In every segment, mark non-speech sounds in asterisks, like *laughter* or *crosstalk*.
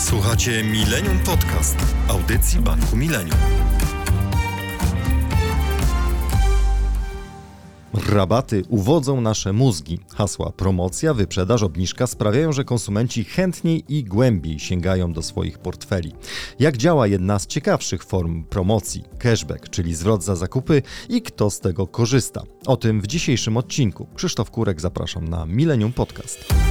Słuchacie Millennium Podcast, audycji Banku Millennium. Rabaty uwodzą nasze mózgi. Hasła promocja, wyprzedaż, obniżka sprawiają, że konsumenci chętniej i głębiej sięgają do swoich portfeli. Jak działa jedna z ciekawszych form promocji cashback, czyli zwrot za zakupy i kto z tego korzysta? O tym w dzisiejszym odcinku. Krzysztof Kurek zapraszam na Millennium Podcast.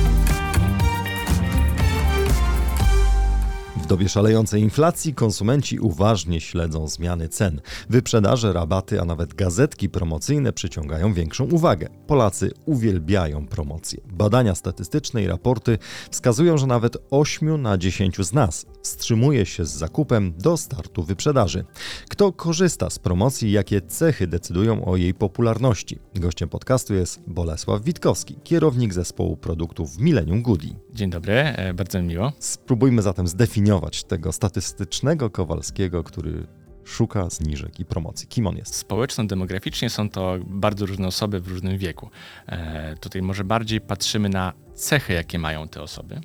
Dobie szalejącej inflacji konsumenci uważnie śledzą zmiany cen. Wyprzedaże, rabaty, a nawet gazetki promocyjne przyciągają większą uwagę. Polacy uwielbiają promocje. Badania statystyczne i raporty wskazują, że nawet 8 na 10 z nas wstrzymuje się z zakupem do startu wyprzedaży. Kto korzysta z promocji jakie cechy decydują o jej popularności? Gościem podcastu jest Bolesław Witkowski, kierownik zespołu produktów w Millennium Goody. Dzień dobry, e, bardzo miło. Spróbujmy zatem zdefiniować tego statystycznego Kowalskiego, który szuka zniżek i promocji. Kim on jest? Społeczno-demograficznie są to bardzo różne osoby w różnym wieku. E, tutaj może bardziej patrzymy na cechy, jakie mają te osoby.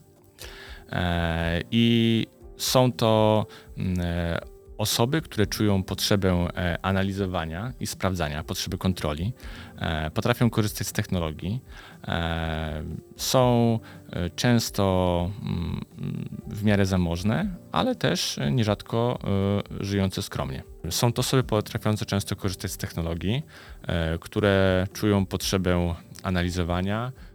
E, I są to mm, e, osoby, które czują potrzebę e, analizowania i sprawdzania, potrzeby kontroli, e, potrafią korzystać z technologii, są często mm, w miarę zamożne, ale też nierzadko żyjące skromnie. Są to osoby potrafiące często korzystać z technologii, które czują potrzebę analizowania, E,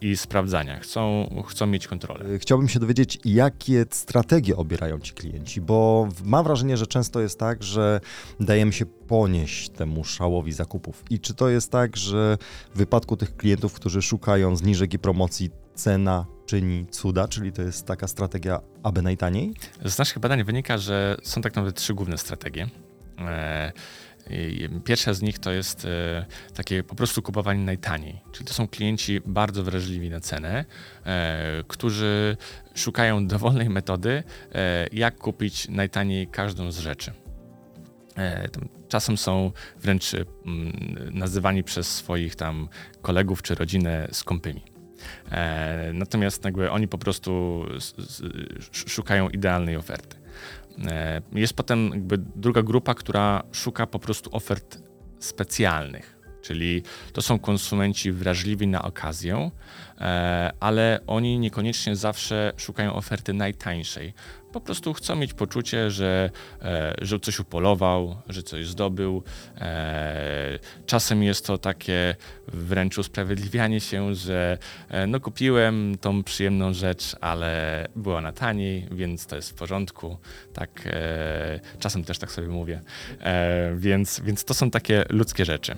i sprawdzania. Chcą, chcą mieć kontrolę. E, chciałbym się dowiedzieć, jakie strategie obierają ci klienci, bo mam wrażenie, że często jest tak, że dajemy się ponieść temu szałowi zakupów. I czy to jest tak, że w wypadku tych klientów, którzy szukają zniżek i promocji, cena czyni cuda, czyli to jest taka strategia, aby najtaniej? Z naszych badań wynika, że są tak naprawdę trzy główne strategie. E, Pierwsza z nich to jest e, takie po prostu kupowanie najtaniej, czyli to są klienci bardzo wrażliwi na cenę, e, którzy szukają dowolnej metody, e, jak kupić najtaniej każdą z rzeczy. Czasem są wręcz nazywani przez swoich tam kolegów czy rodzinę skąpymi. Natomiast jakby oni po prostu szukają idealnej oferty. E, jest potem jakby druga grupa, która szuka po prostu ofert specjalnych, czyli to są konsumenci wrażliwi na okazję, e, ale oni niekoniecznie zawsze szukają oferty najtańszej, po prostu chcą mieć poczucie, że, e, że coś upolował, że coś zdobył. E, czasem jest to takie wręcz usprawiedliwianie się, że e, no kupiłem tą przyjemną rzecz, ale była na taniej, więc to jest w porządku. Tak, czasem też tak sobie mówię. Więc, więc to są takie ludzkie rzeczy.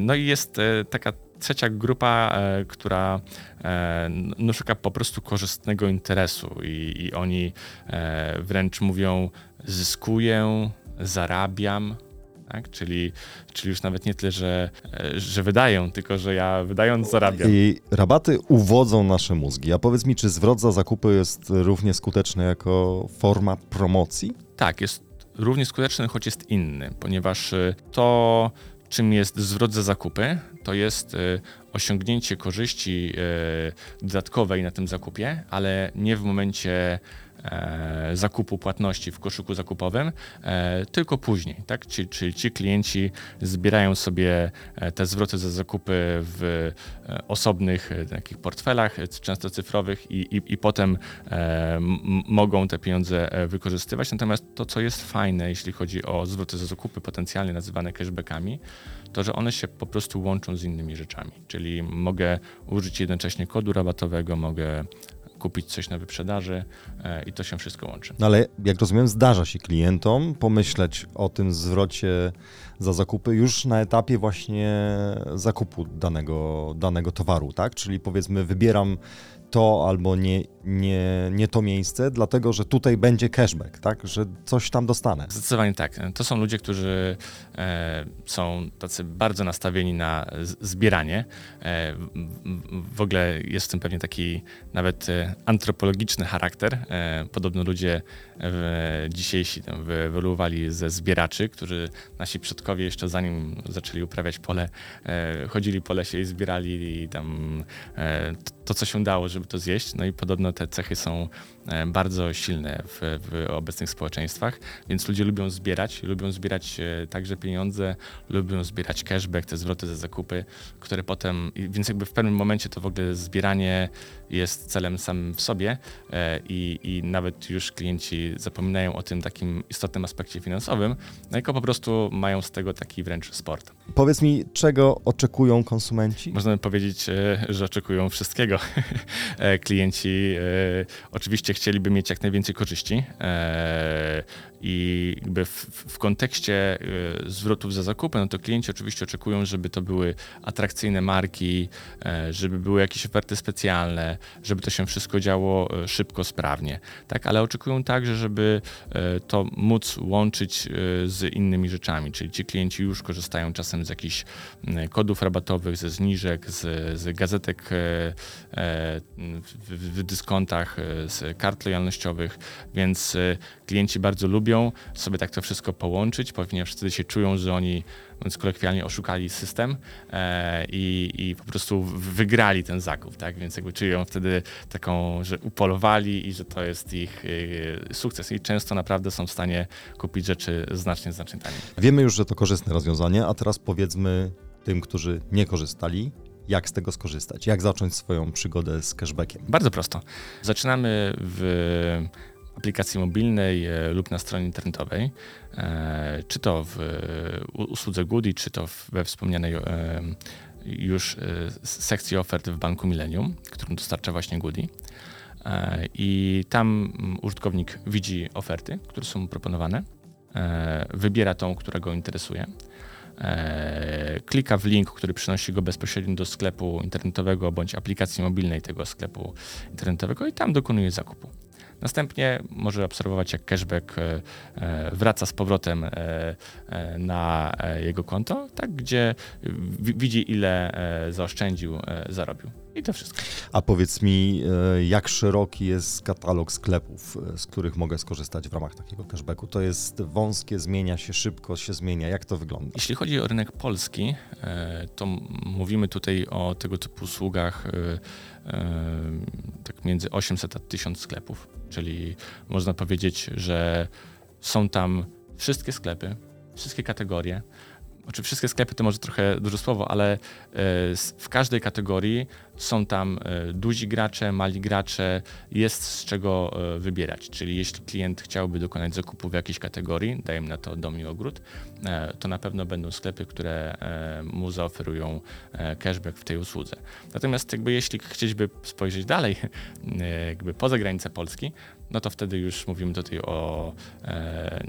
No i jest taka trzecia grupa, e, która e, no, szuka po prostu korzystnego interesu i, i oni e, wręcz mówią zyskuję, zarabiam, tak? Czyli, czyli już nawet nie tyle, że, że wydają, tylko że ja wydając zarabiam. I rabaty uwodzą nasze mózgi. A powiedz mi, czy zwrot za zakupy jest równie skuteczny jako forma promocji? Tak, jest równie skuteczny, choć jest inny, ponieważ to czym jest zwrot za zakupy, to jest e, osiągnięcie korzyści e, dodatkowej na tym zakupie, ale nie w momencie zakupu płatności w koszyku zakupowym, tylko później. Tak? Czyli, czyli ci klienci zbierają sobie te zwroty za zakupy w osobnych takich portfelach, często cyfrowych, i, i, i potem mogą te pieniądze wykorzystywać. Natomiast to, co jest fajne, jeśli chodzi o zwroty za zakupy potencjalnie nazywane cashbackami, to że one się po prostu łączą z innymi rzeczami. Czyli mogę użyć jednocześnie kodu rabatowego, mogę kupić coś na wyprzedaży e, i to się wszystko łączy. No ale jak rozumiem, zdarza się klientom pomyśleć o tym zwrocie za zakupy już na etapie właśnie zakupu danego, danego towaru, tak? Czyli powiedzmy wybieram to albo nie, nie, nie to miejsce, dlatego że tutaj będzie cashback, tak? Że coś tam dostanę. Zdecydowanie tak. To są ludzie, którzy e, są tacy bardzo nastawieni na zbieranie. E, w ogóle jest w tym pewnie taki nawet e, antropologiczny charakter. E, podobno ludzie w, dzisiejsi tam wyewoluowali ze zbieraczy, którzy nasi przodkowie jeszcze zanim zaczęli uprawiać pole, e, chodzili po lesie i zbierali i tam e, to, co się dało, żeby to zjeść. No i podobno te cechy są e, bardzo silne w, w obecnych społeczeństwach, więc ludzie lubią zbierać, lubią zbierać e, także pieniądze, lubią zbierać cashback, te zwroty za zakupy, które potem, więc jakby w pewnym momencie to w ogóle zbieranie jest celem samym w sobie e, i, i nawet już klienci zapominają o tym takim istotnym aspekcie finansowym, no jako po prostu mają z tego taki wręcz sport. Powiedz mi, czego oczekują konsumenci? Można by powiedzieć, że oczekują wszystkiego. *laughs* E, klienci e, oczywiście chcieliby mieć jak najwięcej korzyści e, i jakby w, w kontekście zwrotów za zakupy, no to klienci oczywiście oczekują, żeby to były atrakcyjne marki, żeby były jakieś oferty specjalne, żeby to się wszystko działo szybko, sprawnie, tak? Ale oczekują także, żeby to móc łączyć z innymi rzeczami, czyli ci klienci już korzystają czasem z jakichś kodów rabatowych, ze zniżek, z, z gazetek w, w dyskontach e, z kart lojalnościowych, więc e, klienci bardzo lubią sobie tak to wszystko połączyć, ponieważ wtedy się czują, że oni mówiąc kolokwialnie, oszukali system e, i, i, po prostu wygrali ten zakup, tak? Więc jakby czują wtedy taką, że upolowali i że to jest ich e, sukces. I często naprawdę są w stanie kupić rzeczy znacznie, znacznie taniej. Wiemy już, że to korzystne rozwiązanie, a teraz powiedzmy tym, którzy nie korzystali, jak z tego skorzystać, jak zacząć swoją przygodę z cashbackiem. Bardzo prosto. Zaczynamy w aplikacji mobilnej e, lub na stronie internetowej, e, czy to w usłudze Goody, czy to we wspomnianej e, już sekcji ofert w Banku Millennium, którą dostarcza właśnie Goody. I tam użytkownik widzi oferty, które są proponowane, wybiera tą, która go interesuje e, klika w link, który przynosi go bezpośrednio do sklepu internetowego bądź aplikacji mobilnej tego sklepu internetowego i tam dokonuje zakupu. Następnie może obserwować, jak cashback e, e, wraca z powrotem e, na jego konto, tak, gdzie widzi, ile zaoszczędził, zarobił. I to wszystko. A powiedz mi, jak szeroki jest katalog sklepów, z których mogę skorzystać w ramach takiego cashbacku? To jest wąskie, zmienia się szybko, się zmienia. Jak to wygląda? Jeśli chodzi o rynek polski, to mówimy tutaj o tego typu usługach tak między 800 a 1000 sklepów, czyli można powiedzieć, że są tam wszystkie sklepy, wszystkie kategorie. Znaczy wszystkie sklepy to może trochę duże słowo, ale e, w każdej kategorii są tam e, duzi gracze, mali gracze, jest z czego e, wybierać. Czyli jeśli klient chciałby dokonać zakupu w jakiejś kategorii, dajemy na to dom i ogród, to na pewno będą sklepy, które mu zaoferują cashback w tej usłudze. Natomiast jakby jeśli chcieliby spojrzeć dalej, *laughs* jakby poza granicę Polski, no to wtedy już mówimy tutaj o e,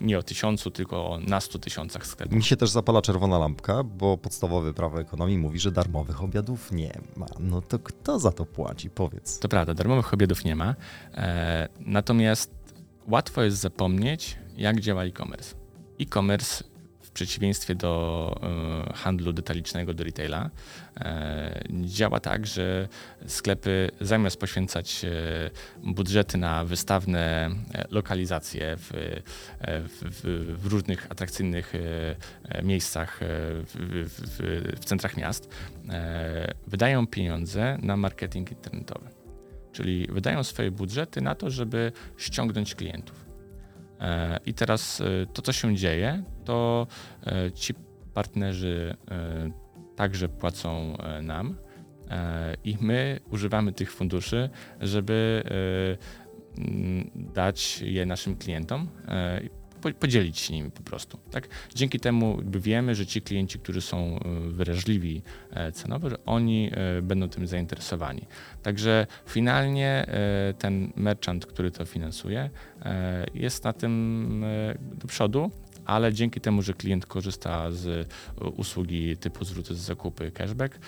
nie, o tysiącu, tylko o nastu tysiącach sklepów. Mi się też zapala czerwona lampka, bo podstawowe prawo ekonomii mówi, że darmowych obiadów nie No to kto za to płaci? Powiedz. To prawda, darmowych obiadów nie ma. E, natomiast łatwo jest zapomnieć, jak działa e-commerce. E-commerce w przeciwieństwie do e, handlu detalicznego, do retaila, e, działa tak, że sklepy zamiast poświęcać e, budżety na wystawne lokalizacje w, w, w różnych atrakcyjnych miejscach w, w centrach miast, wydają pieniądze na marketing internetowy. Czyli wydają swoje budżety na to, żeby ściągnąć klientów. E, I teraz e, to, co się dzieje, to e, ci partnerzy także płacą nam i my używamy tych funduszy, żeby dać je naszym klientom podzielić się nimi po prostu. Tak? Dzięki temu wiemy, że ci klienci, którzy są e, wrażliwi e, cenowo, że oni e, będą tym zainteresowani. Także finalnie ten merchant, który to finansuje, jest na tym do przodu, ale dzięki temu, że klient korzysta z usługi typu zwroty z zakupy cashback,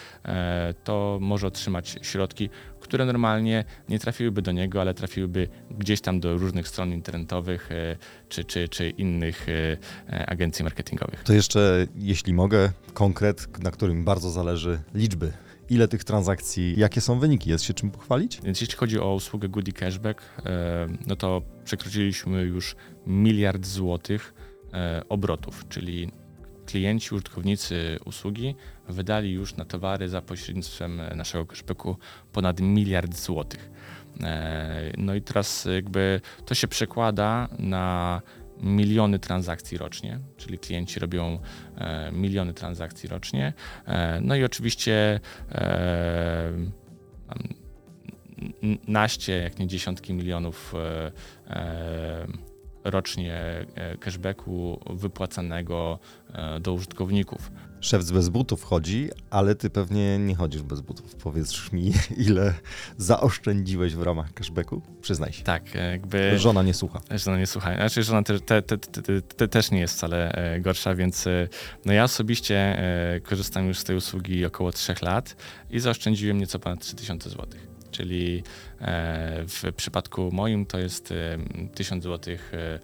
to może otrzymać środki, które normalnie nie trafiłyby do niego, ale trafiłyby gdzieś tam do różnych stron internetowych e, czy, czy, czy innych e, e, agencji marketingowych. To jeszcze, jeśli mogę, konkret, na którym bardzo zależy liczby ile tych transakcji, jakie są wyniki, jest się czym pochwalić? Więc jeśli chodzi o usługę Goody Cashback, no to przekroczyliśmy już miliard złotych obrotów, czyli klienci, użytkownicy usługi wydali już na towary za pośrednictwem naszego cashbacku ponad miliard złotych. E, no i teraz jakby to się przekłada na miliony transakcji rocznie, czyli klienci robią e, miliony transakcji rocznie. E, no i oczywiście e, naście, jak nie dziesiątki milionów e, e, rocznie e, cashbacku wypłacanego do użytkowników. Szef z bez butów chodzi, ale ty pewnie nie chodzisz bez butów. Powiedz mi, *laughs* ile zaoszczędziłeś w ramach cashbacku? Przyznaj się. Tak, jakby... Żona nie słucha. Żona nie słucha. Znaczy, żona te, te, te, te też nie jest wcale gorsza, więc no ja osobiście korzystam już z tej usługi około 3 lat i zaoszczędziłem nieco ponad 3000 złotych czyli e, w przypadku moim to jest 1000 zł e,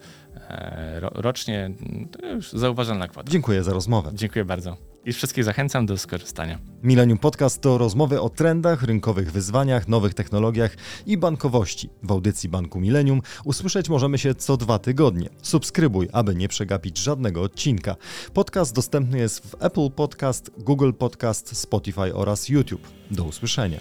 e, rocznie. To już zauważalna kwota. Dziękuję za rozmowę. Dziękuję bardzo. I wszystkich zachęcam do skorzystania. Millennium Podcast to rozmowy o trendach, rynkowych wyzwaniach, nowych technologiach i bankowości. W audycji Banku Millennium usłyszeć możemy się co dwa tygodnie. Subskrybuj, aby nie przegapić żadnego odcinka. Podcast dostępny jest w Apple Podcast, Google Podcast, Spotify oraz YouTube. Do usłyszenia.